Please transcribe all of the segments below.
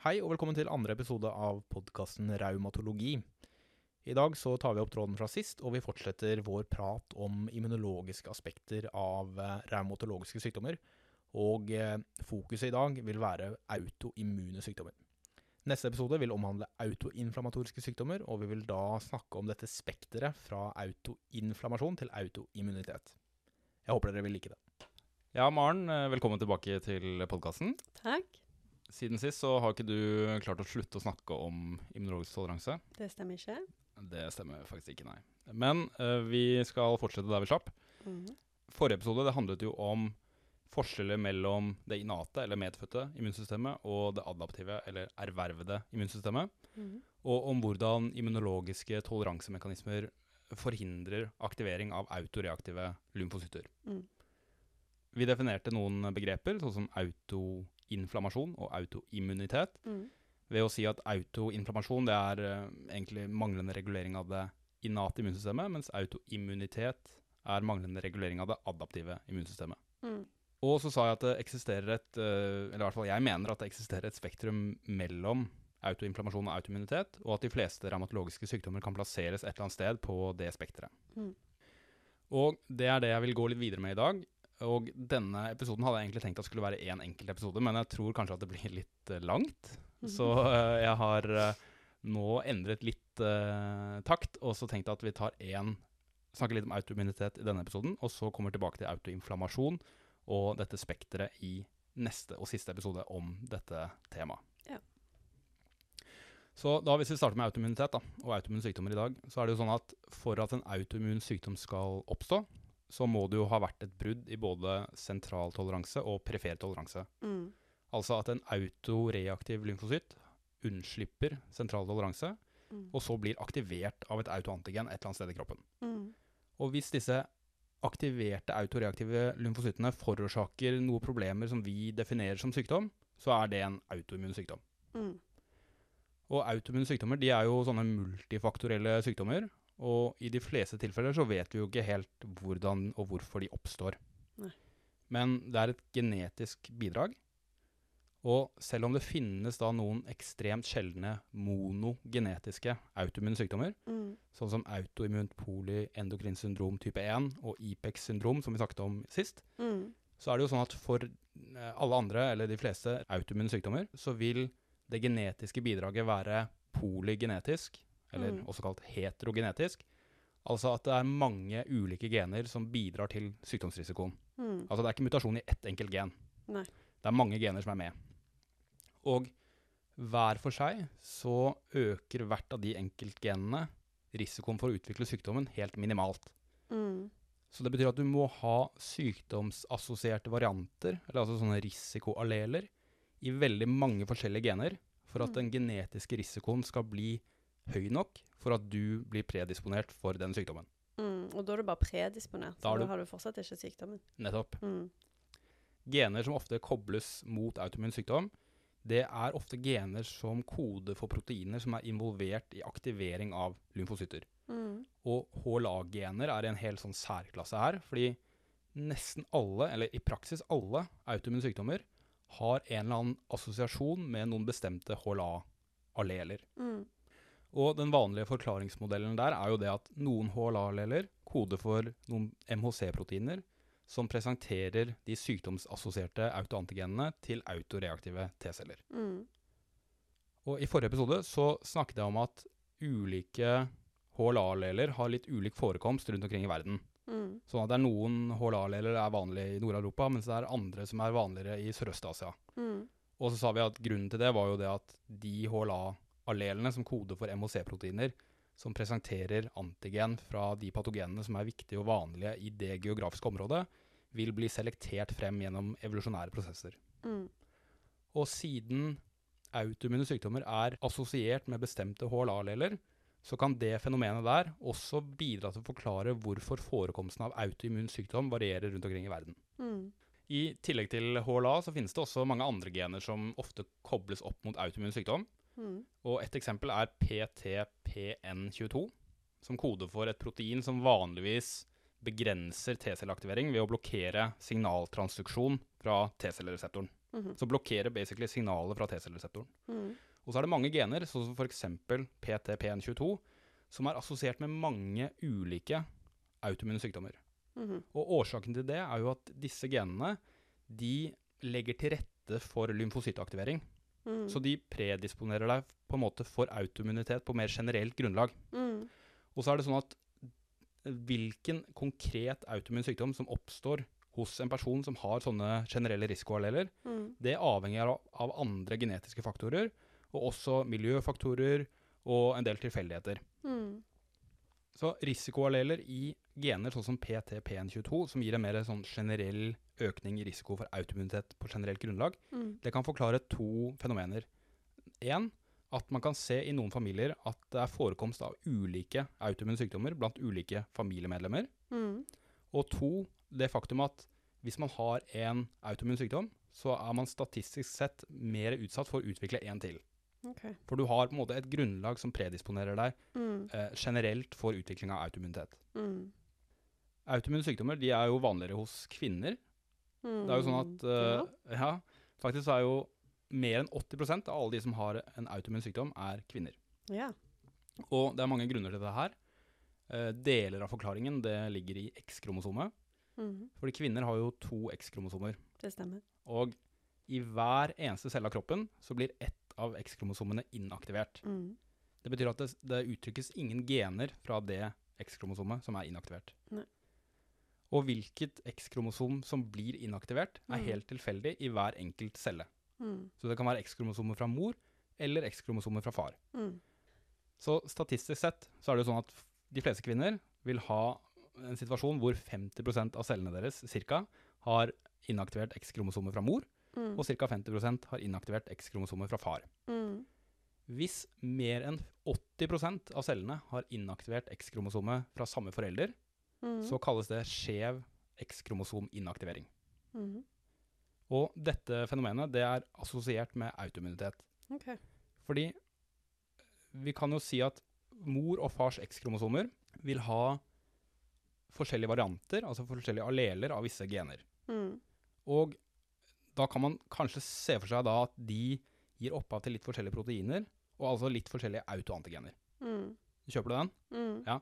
Hei og velkommen til andre episode av podkasten Raumatologi. I dag så tar vi opp tråden fra sist, og vi fortsetter vår prat om immunologiske aspekter av eh, raumatologiske sykdommer. Og eh, fokuset i dag vil være autoimmune sykdommer. Neste episode vil omhandle autoinflammatoriske sykdommer, og vi vil da snakke om dette spekteret fra autoinflammasjon til autoimmunitet. Jeg håper dere vil like det. Ja, Maren, eh, velkommen tilbake til podkasten. Takk. Siden sist så har ikke du klart å slutte å snakke om immunologisk toleranse. Det stemmer ikke. Det stemmer faktisk ikke, nei. Men uh, vi skal fortsette der vi slapp. Mhm. Forrige episode det handlet jo om forskjeller mellom det innate, eller medfødte, immunsystemet og det adaptive, eller ervervede immunsystemet. Mhm. Og om hvordan immunologiske toleransemekanismer forhindrer aktivering av autoreaktive lymfocytter. Mm. Vi definerte noen begreper, sånn som autoinflammasjon og autoimmunitet, Mm. ved å si at autoinflammasjon det er uh, egentlig manglende regulering av det innate immunsystemet, mens autoimmunitet er manglende regulering av det adaptive immunsystemet. Mm. Og så sa jeg at det eksisterer et, eh, eller i hvert fall jeg mener at det eksisterer et spektrum mellom autoinflammasjon og autoimmunitet, og at de fleste revmatologiske sykdommer kan plasseres et eller annet sted på det spekteret. Mm. Og det er det jeg vil gå litt videre med i dag. Og denne episoden hadde jeg egentlig tenkt at skulle være én enkelt episode, men jeg tror kanskje at det blir litt eh, langt. Så eh, jeg har eh, nå endret litt uh, takt, og så tenkte jeg at vi tar én Snakker litt om autoimmunitet i denne episoden, og så kommer tilbake til autoinflammasjon og dette spekteret i neste og siste episode om dette temaet. Ja. Så da hvis vi starter med autoimmunitet da, og autoimmune sykdommer i dag, så er det jo sånn at for at en autoimmun sykdom skal oppstå, så må det jo ha vært et brudd i både sentral toleranse og prefer toleranse. Mm. Altså at en autoreaktiv lymfocytt unnslipper sentral toleranse, Mm. og så blir aktivert av et autoantigen et eller annet sted i kroppen. Mm. Og hvis disse aktiverte autoreaktive lymfocyttene forårsaker noen problemer som vi definerer som sykdom, så er det en autoimmun sykdom. Mm. Og autoimmune sykdommer de er jo sånne multifaktorelle sykdommer, og i de fleste tilfeller så vet vi jo ikke helt hvordan og hvorfor de oppstår. Nei. Men det er et genetisk bidrag, og selv om det finnes da noen ekstremt sjeldne monogenetiske autoimmune sykdommer, Mm. sånn som autoimmunt polyendokrin syndrom type 1 og IPEX-syndrom, som vi snakket om sist, Mm. så er det jo sånn at for eh, alle andre, eller de fleste autoimmune sykdommer, så vil det genetiske bidraget være polygenetisk, eller Mm. også kalt heterogenetisk. Altså at det er mange ulike gener som bidrar til sykdomsrisikoen. Mm. Altså det er ikke mutasjon i ett enkelt gen. Nei. Det er mange gener som er med. Og hver for seg så øker hvert av de enkeltgenene risikoen for å utvikle sykdommen helt minimalt. Mm. Så det betyr at du må ha sykdomsassosierte varianter, eller altså sånne risikoalleler, i veldig mange forskjellige gener for at den genetiske risikoen skal bli høy nok for at du blir predisponert for den sykdommen. Mm. Og da er du bare predisponert, Da så er da har du fortsatt ikke sykdommen. Nettopp. Mm. Gener som ofte kobles mot autoimmun sykdom, det er ofte gener som koder for proteiner som er involvert i aktivering av lymfocytter. Mm. Og HLA-gener er en hel sånn særklasse her, fordi nesten alle, eller i praksis alle, autoimmune sykdommer har en eller annen assosiasjon med noen bestemte HLA-alleler. Mm. Og den vanlige forklaringsmodellen der er jo det at noen HLA-alleler koder for noen MHC-proteiner som presenterer de sykdomsassosierte autoantigenene til autoreaktive T-celler. Mm. Og i forrige episode så snakket jeg om at ulike HLA-alleler har litt ulik forekomst rundt omkring i verden. Mm. Sånn at det er noen HLA-alleler er vanlige i Nord-Europa, mens det er andre som er vanligere i Sørøst-Asia. Mm. Og så sa vi at grunnen til det var jo det at de HLA-allelene som koder for MHC-proteiner, som presenterer antigen fra de patogenene som er viktige og vanlige i det geografiske området, vil bli selektert frem gjennom evolusjonære prosesser. Mm. Og siden autoimmune sykdommer er assosiert med bestemte HLA-alleler, så kan det fenomenet der også bidra til å forklare hvorfor forekomsten av autoimmun sykdom varierer rundt omkring i verden. Mm. I tillegg til HLA så finnes det også mange andre gener som ofte kobles opp mot autoimmun sykdom. Mm. Og et eksempel er PTPN22, som koder for et protein som vanligvis begrenser T-celleaktivering ved å blokkere signaltransduksjon fra T-cellereseptoren. Mhm. Så blokkerer basically signalet fra T-cellereseptoren. Mm. Og så er det mange gener, sånn som f.eks. PTPN22, som er assosiert med mange ulike autoimmune sykdommer. Mhm. Og årsaken til det er jo at disse genene de legger til rette for lymfocyttaktivering. Mm. Så de predisponerer deg på en måte for autoimmunitet på mer generelt grunnlag. Mm. Og så er det sånn at hvilken konkret autoimmun sykdom som oppstår hos en person som har sånne generelle risikoalleler, Mm. det avhenger av, av andre genetiske faktorer, og også miljøfaktorer og en del tilfeldigheter. Mm. Så risikoalleler i gener sånn som PTPN22, som gir en mer sånn generell økning i risiko for autoimmunitet på generelt grunnlag, Mm. det kan forklare to fenomener. En, at man kan se i noen familier at det er forekomst av ulike autoimmune sykdommer blant ulike familiemedlemmer. Mm. Og to, det faktum at hvis man har en autoimmun sykdom, så er man statistisk sett mer utsatt for å utvikle en til. OK. For du har på en måte et grunnlag som predisponerer deg Mm. eh, generelt for utvikling av autoimmunitet. Mm. Autoimmune sykdommer de er jo vanligere hos kvinner. Mm. Det er jo sånn at eh, ja, faktisk er jo mer enn 80% av alle de som har en autoimmun sykdom, er kvinner. Ja. Og det er mange grunner til det her. Eh, deler av forklaringen det ligger i X-kromosomet. Mm. Fordi kvinner har jo to X-kromosomer. Det stemmer. Og i hver eneste celle av kroppen så blir ett av X-kromosomene inaktivert. Mm. Det betyr at det, det uttrykkes ingen gener fra det X-kromosomet som er inaktivert. Nei. Og hvilket X-kromosom som blir inaktivert, er Mm. helt tilfeldig i hver enkelt celle. Mm. Så det kan være X-kromosomer fra mor eller X-kromosomer fra far. Mm. Så statistisk sett så er det jo sånn at de fleste kvinner vil ha en situasjon hvor 50% av cellene deres cirka, har inaktivert X-kromosomer fra mor, Mm. og ca. 50% har inaktivert X-kromosomer fra far. Mm. Hvis mer enn 80% av cellene har inaktivert X-kromosomet fra samme forelder, Mm. så kalles det skjev X-kromosominaktivering. Mm. Og dette fenomenet det er assosiert med autoimmunitet. Okay. Fordi vi kan jo si at mor og fars X-kromosomer vil ha forskjellige varianter, altså forskjellige alleler av visse gener. Mm. Og da kan man kanskje se for seg at de gir opphav til litt forskjellige proteiner, og altså litt forskjellige autoantigener. Mm. Kjøper du den? Mm. Ja.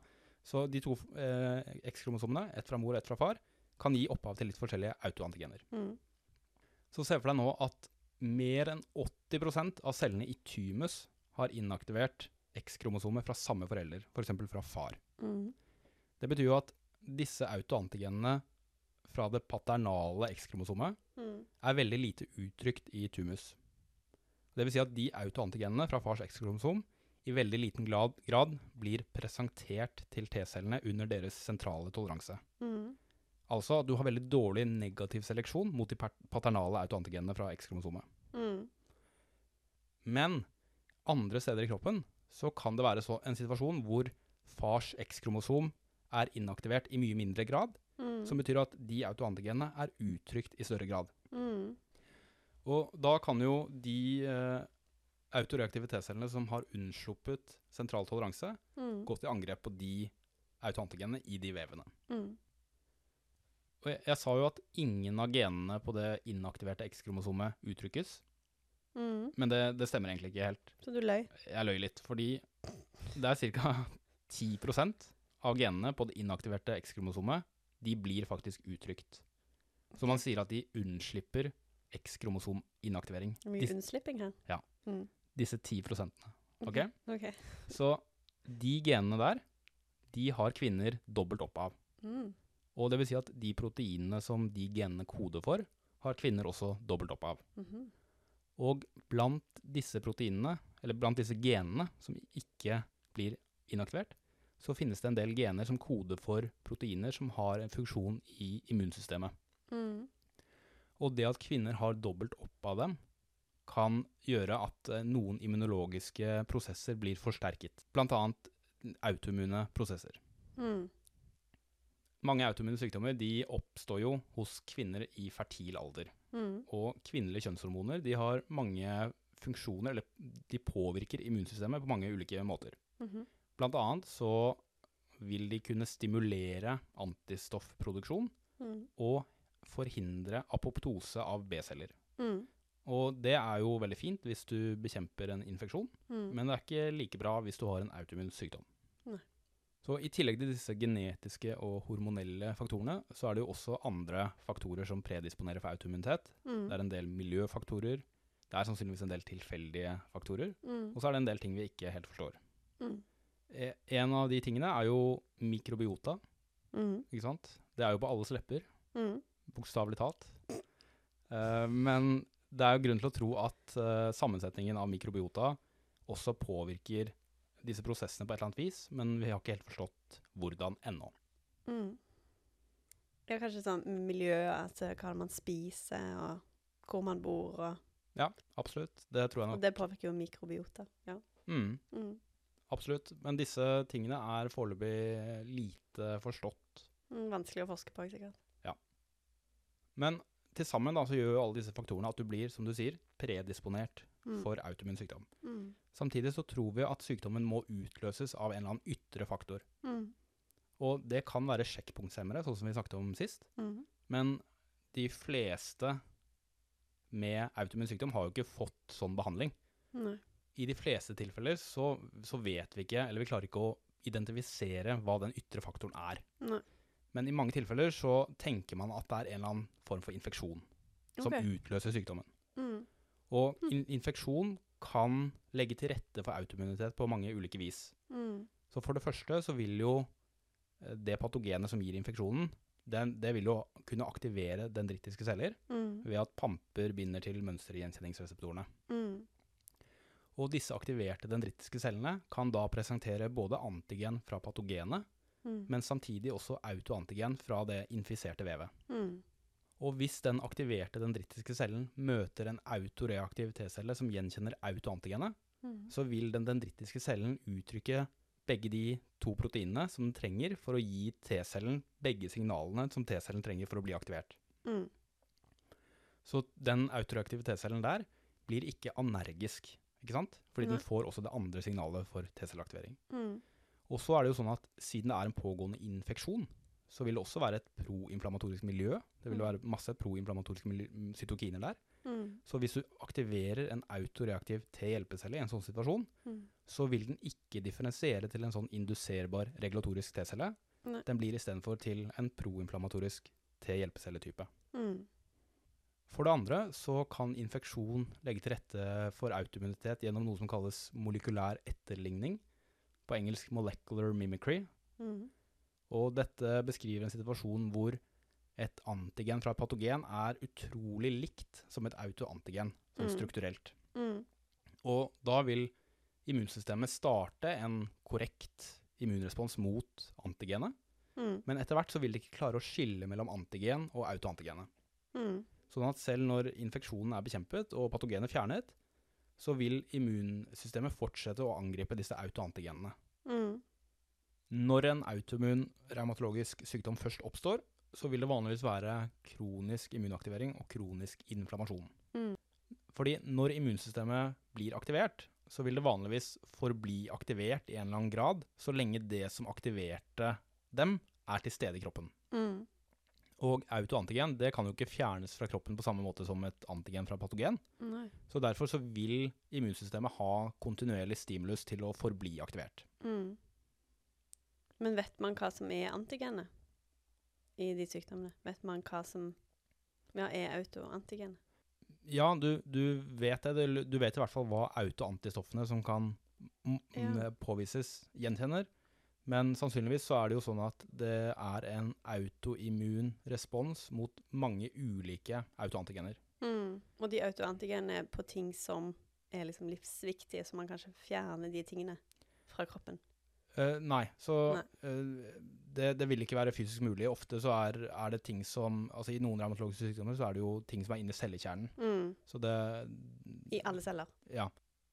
Så de to eh, X-kromosomene, ett fra mor og ett fra far, kan gi opphav til litt forskjellige autoantigener. Mm. Så se for deg nå at mer enn 80% av cellene i thymus har inaktivert X-kromosomet fra samme forelder, f.eks. fra far. Mm. Det betyr jo at disse autoantigenene fra det paternale X-kromosomet Mm. er veldig lite uttrykt i tumus. Det vil si at de autoantigenene fra fars X-kromosom i veldig liten grad, blir presentert til T-cellene under deres sentrale toleranse. Mm. Altså at du har veldig dårlig negativ seleksjon mot de paternale autoantigenene fra X-kromosomet. Mm. Men andre steder i kroppen så kan det være en situasjon hvor fars X-kromosom er inaktivert i mye mindre grad, Mm. som betyr at de autoantigenene er uttrykt i større grad. Mm. Og da kan jo de eh, autoreaktive T-cellene som har unnsluppet sentral toleranse, Mm. gå til angrep på de autoantigenene i de vevene. Og jeg, jeg sa jo at ingen av genene på det inaktiverte X-kromosomet uttrykkes, men det, det stemmer egentlig ikke helt. Så du løy? Jeg løy litt, fordi det er ca. 10 av genene på det inaktiverte X-kromosomet, de blir faktisk uttrykt. Så man sier at de unnslipper X-kromosominaktivering. Er Mye unnslipping her. Ja. Mm. Disse 10 prosentene. Ok? OK. Så de genene der, de har kvinner dobbelt opp av. Mm. Og det vil si at de proteinene som de genene koder for, har kvinner også dobbelt opp av. Mhm. Og blant disse proteinene, eller blant disse genene som ikke blir inaktivert, så finnes det en del gener som koder for proteiner som har en funksjon i immunsystemet. Mm. Og det at kvinner har dobbelt opp av dem, kan gjøre at eh, noen immunologiske prosesser blir forsterket. Blant annet autoimmune prosesser. Mm. Mange autoimmune sykdommer de oppstår jo hos kvinner i fertil alder. Mm. Og kvinnelige kjønnshormoner de har mange funksjoner, eller de påvirker immunsystemet på mange ulike måter. Mhm. Blant annet så vil de kunne stimulere antistoffproduksjon Mm. og forhindre apoptose av B-celler. Mm. Og det er jo veldig fint hvis du bekjemper en infeksjon, Mm. men det er ikke like bra hvis du har en autoimmun sykdom. Nei. Så i tillegg til disse genetiske og hormonelle faktorene, så er det jo også andre faktorer som predisponerer for autoimmunitet. Mm. Det er en del miljøfaktorer, det er sannsynligvis en del tilfeldige faktorer, Mm. og så er det en del ting vi ikke helt forstår. Mm. Eh, En av de tingene er jo mikrobiota, Mm. ikke sant? Det er jo på alles lepper, Mm. bokstavelig talt. Uh, men det er jo grunn til å tro at uh, sammensetningen av mikrobiota også påvirker disse prosessene på et eller annet vis, men vi har ikke helt forstått hvordan ennå. Mm. Ja, kanskje sånn miljø, altså hva man spiser, og hvor man bor, og, Ja, absolutt. Det tror jeg nok. og det påvirker jo mikrobiota. Ja. Mm, Mm. Absolutt. Men disse tingene er foreløpig lite forstått. Mm, vanskelig å forske på, sikkert. Men til sammen da, så gjør jo alle disse faktorene at du blir, som du sier, predisponert Mm. for autoimmun sykdom. Mm. Samtidig så tror vi at sykdommen må utløses av en eller annen ytre faktor. Mm. Og det kan være sjekkpunkthemmere, sånn som vi snakket om sist. Mm. Men de fleste med autoimmun sykdom har jo ikke fått sånn behandling. Nei. I de fleste tilfeller så, så vet vi ikke, eller vi klarer ikke å identifisere hva den ytre faktoren er. Nei. Men i mange tilfeller så tenker man at det er en eller annen form for infeksjon som Ok. utløser sykdommen. Mm. Og in infeksjon kan legge til rette for autoimmunitet på mange ulike vis. Mm. Så for det første så vil jo eh, det patogenet som gir infeksjonen, den, det vil jo kunne aktivere dendritiske celler Mm. ved at pamper binder til mønstergjenkjenningsreseptorene. Mm. Og disse aktiverte dendritiske cellene kan da presentere både antigen fra patogenet, Mm. men samtidig også autoantigen fra det infiserte vevet. Mm. Og hvis den aktiverte dendritiske cellen møter en autoreaktiv T-celle som gjenkjenner autoantigenet, Mm. så vil den dendritiske cellen uttrykke begge de to proteinene som den trenger for å gi T-cellen begge signalene som T-cellen trenger for å bli aktivert. Mm. Så den autoreaktive T-cellen der blir ikke anergisk, ikke sant? Fordi den får også det andre signalet for T-celleaktivering. Mm. Og så er det jo sånn at siden det er en pågående infeksjon, så vil det også være et proinflammatorisk miljø. Det vil Mm. være masse proinflammatoriske miljø- cytokiner der. Mm. Så hvis du aktiverer en autoreaktiv T-hjelpecelle i en sånn situasjon, Mm. så vil den ikke differensiere til en sånn induserbar regulatorisk T-celle. Den blir istedenfor til en proinflammatorisk T-hjelpecelletype. Mm. For det andre så kan infeksjon legge til rette for autoimmunitet gjennom noe som kalles molekylær etterligning, på engelsk molecular mimicry. Mm. Og dette beskriver en situasjon hvor et antigen fra et patogen er utrolig likt som et autoantigen, sånn Mm. strukturelt. Mm. Og da vil immunsystemet starte en korrekt immunrespons mot antigenet, Mm. men etter hvert så vil det ikke klare å skille mellom antigen og autoantigenet. Mm. Sånn at selv når infeksjonen er bekjempet og patogenet fjernet, så vil immunsystemet fortsette å angripe disse autoantigenene. Mm. Når en autoimmun revmatologisk sykdom først oppstår, så vil det vanligvis være kronisk immunaktivering og kronisk inflammasjon. Mm. Fordi når immunsystemet blir aktivert, så vil det vanligvis forbli aktivert i en eller annen grad, så lenge det som aktiverte dem, er til stede i kroppen. Mm. Og autoantigen det kan jo ikke fjernes fra kroppen på samme måte som et antigen fra patogen. Nei. Så derfor så vil immunsystemet ha kontinuerlig stimulus til å forbli aktivert. Mm. Men vet man hva som er antigenet i de sykdommene? Vet man hva som ja, er autoantigenet? Ja, du, du vet det. Du- vet i hvert fall hva autoantistoffene som kan Ja. påvises, gjenkjenner. Men sannsynligvis så er det jo sånn at det er en autoimmun respons mot mange ulike autoantigener. Mm. Og de autoantigenene er på ting som er liksom livsviktige, så man kanskje fjerner de tingene fra kroppen. Uh, nei, så Nei. Uh, det, det vil ikke være fysisk mulig. Ofte så er, er det ting som Altså i noen revmatologiske sykdommer så er det jo ting som er inni cellekjernen. Mm. Så det I alle celler. Ja.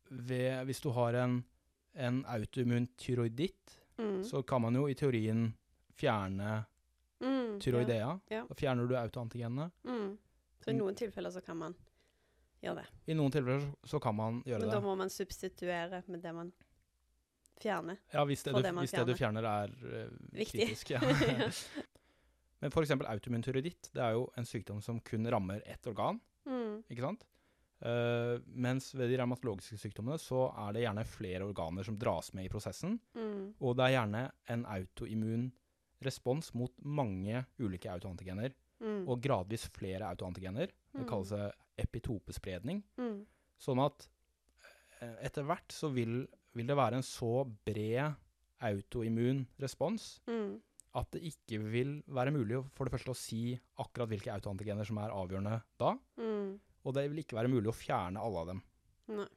Ved, hvis du har en, en autoimmun tyroiditt, Mm. så kan man jo i teorien fjerne Mm. tyroidea. Ja. Da fjerner du autoantigenene. Mm. Så i noen tilfeller så kan man gjøre det. I noen tilfeller så, kan man gjøre det. Men da må man substituere med det man fjerner. Ja, hvis det, du, det hvis det du fjerner er uh, Viktig. kritisk. Ja. Men for eksempel autoimmun tyroiditt, det er jo en sykdom som kun rammer ett organ, Mm. ikke sant? Eh, mens ved de revmatologiske sykdommene så er det gjerne flere organer som dras med i prosessen, Mm. og det er gjerne en autoimmun respons mot mange ulike autoantigener, Mm. og gradvis flere autoantigener. Det Mm. kalles epitopespredning. Mm. Sånn at eh, etter hvert så vil, vil det være en så bred autoimmun respons Mm. at det ikke vil være mulig for det første å si akkurat hvilke autoantigener som er avgjørende da, Mm. Og det vil ikke være mulig å fjerne alle av dem. Nei.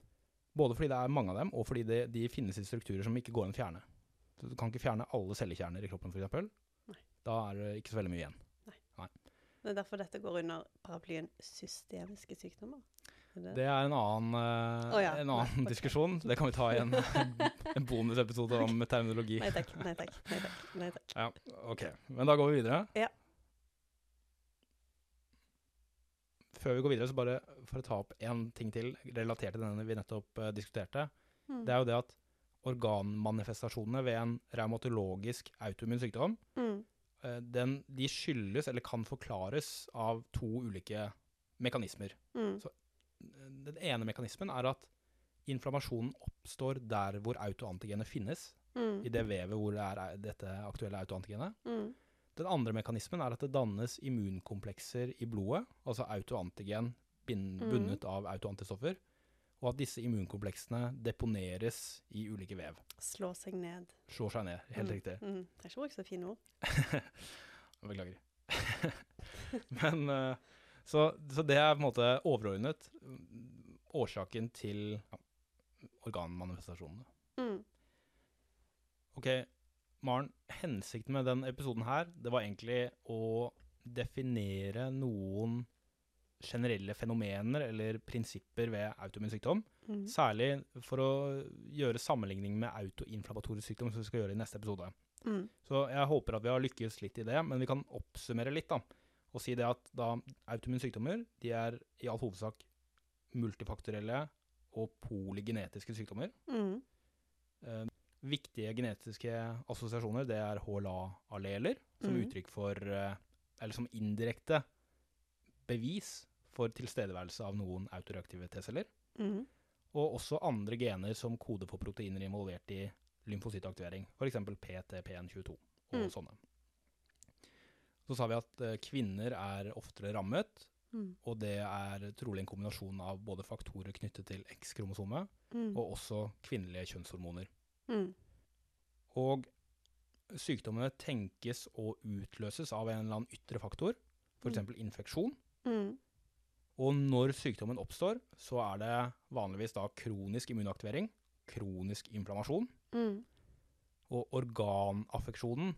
Både fordi det er mange av dem, og fordi det, de finnes i strukturer som ikke går an å fjerne. Så du kan ikke fjerne alle cellekjerner i kroppen, f.eks. Nei. Da er det ikke så veldig mye igjen. Det er derfor dette går under paraplyen systemiske sykdommer. Er det? Det er en annen, uh, oh, ja, en annen ok. diskusjon. Det kan vi ta i en, en bonusepisode om terminologi. Nei takk, nei takk. Nei takk. Nei takk. Ja, ok. Men da går vi videre. Ja. Før vi går videre, så bare for å ta opp en ting til relatert til denne vi nettopp uh, diskuterte. Mm. Det er jo det at organmanifestasjonene ved en revmatologisk autoimmun sykdom, Mm. uh, den, de skyldes eller kan forklares av to ulike mekanismer. Mm. Den ene mekanismen er at inflammasjonen oppstår der hvor autoantigenet finnes, Mm. i det vevet hvor det er dette aktuelle autoantigenet. Mm. Den andre mekanismen er at det dannes immunkomplekser i blodet, altså autoantigen bundet mm. av autoantistoffer, og at disse immunkompleksene deponeres i ulike vev. Slå seg ned. Slår seg ned, helt Mm. riktig. Mm. Trenger ikke bruke så fine ord. Beklager. Men eh, så, så det er på en måte overordnet mm, årsaken til ja, organmanifestasjonene. Mm. Ok, Maren, hensikten med den episoden her, det var egentlig å definere noen generelle fenomener eller prinsipper ved autoimmunsykdom. Mm. Særlig for å gjøre sammenligning med autoinflammatorisk sykdom, som vi skal gjøre i neste episode. Mm. Så jeg håper at vi har lykkes litt i det, men vi kan oppsummere litt da, og si det at da autoimmunsykdommer, de er i all hovedsak multifaktorelle og polygenetiske sykdommer. Mm. Viktige genetiske assosiasjoner, det er HLA-alleler, som mm. uttrykk for, eh, eller som indirekte bevis for tilstedeværelse av noen autoreaktive T-celler, Mm. og også andre gener som kode for proteiner involvert i lymfocytaktivering, f.eks. PTPN22 og Mm. sånne. Så sa vi at eh, kvinner er oftere rammet, Mm. og det er trolig en kombinasjon av både faktorer knyttet til X-kromosomet, Mm. og også kvinnelige kjønnshormoner. Mm. Og sykdommene tenkes å utløses av en eller annen ytre faktor, f.eks. infeksjon. Mm. Og når sykdommen oppstår, så er det vanligvis da kronisk immunaktivering, kronisk inflammasjon, Mm. og organaffeksjonen,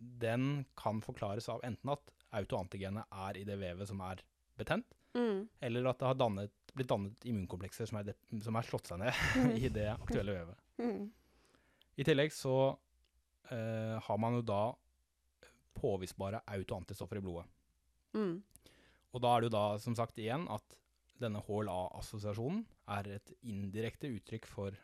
den kan forklares av enten at autoantigenet er i det vevet som er betent, Mm. eller at det har dannet, blitt dannet immunkomplekser som er, som er slått seg ned i det aktuelle vevet. Mm. I tillegg så eh, har man jo da påvisbare autoantistoffer i blodet. Mm. Og da er det jo da som sagt igjen at denne HLA-assosiasjonen er et indirekte uttrykk for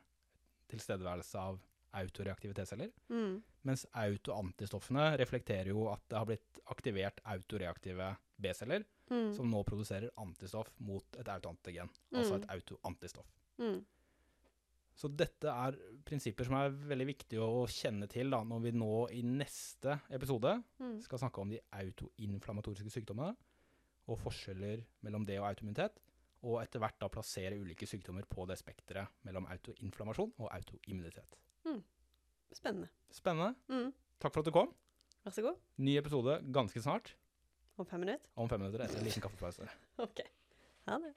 tilstedeværelse av autoreaktive T-celler, Mm. mens autoantistoffene reflekterer jo at det har blitt aktivert autoreaktive B-celler, Mm. som nå produserer antistoff mot et autoantigen, altså et autoantistoff. Mm. Så dette er prinsipper som er veldig viktige å kjenne til da, når vi nå i neste episode Mm. skal snakke om de autoinflammatoriske sykdommene, og forskjeller mellom det og autoimmunitet, og etter hvert da plassere ulike sykdommer på det spekteret mellom autoinflammasjon og autoimmunitet. Spennende. Spennende. Mm. Takk for at du kom. Vær så god. Ny episode ganske snart, Om fem minutter? om fem minutter etter en liten kaffepause. OK. Ha det.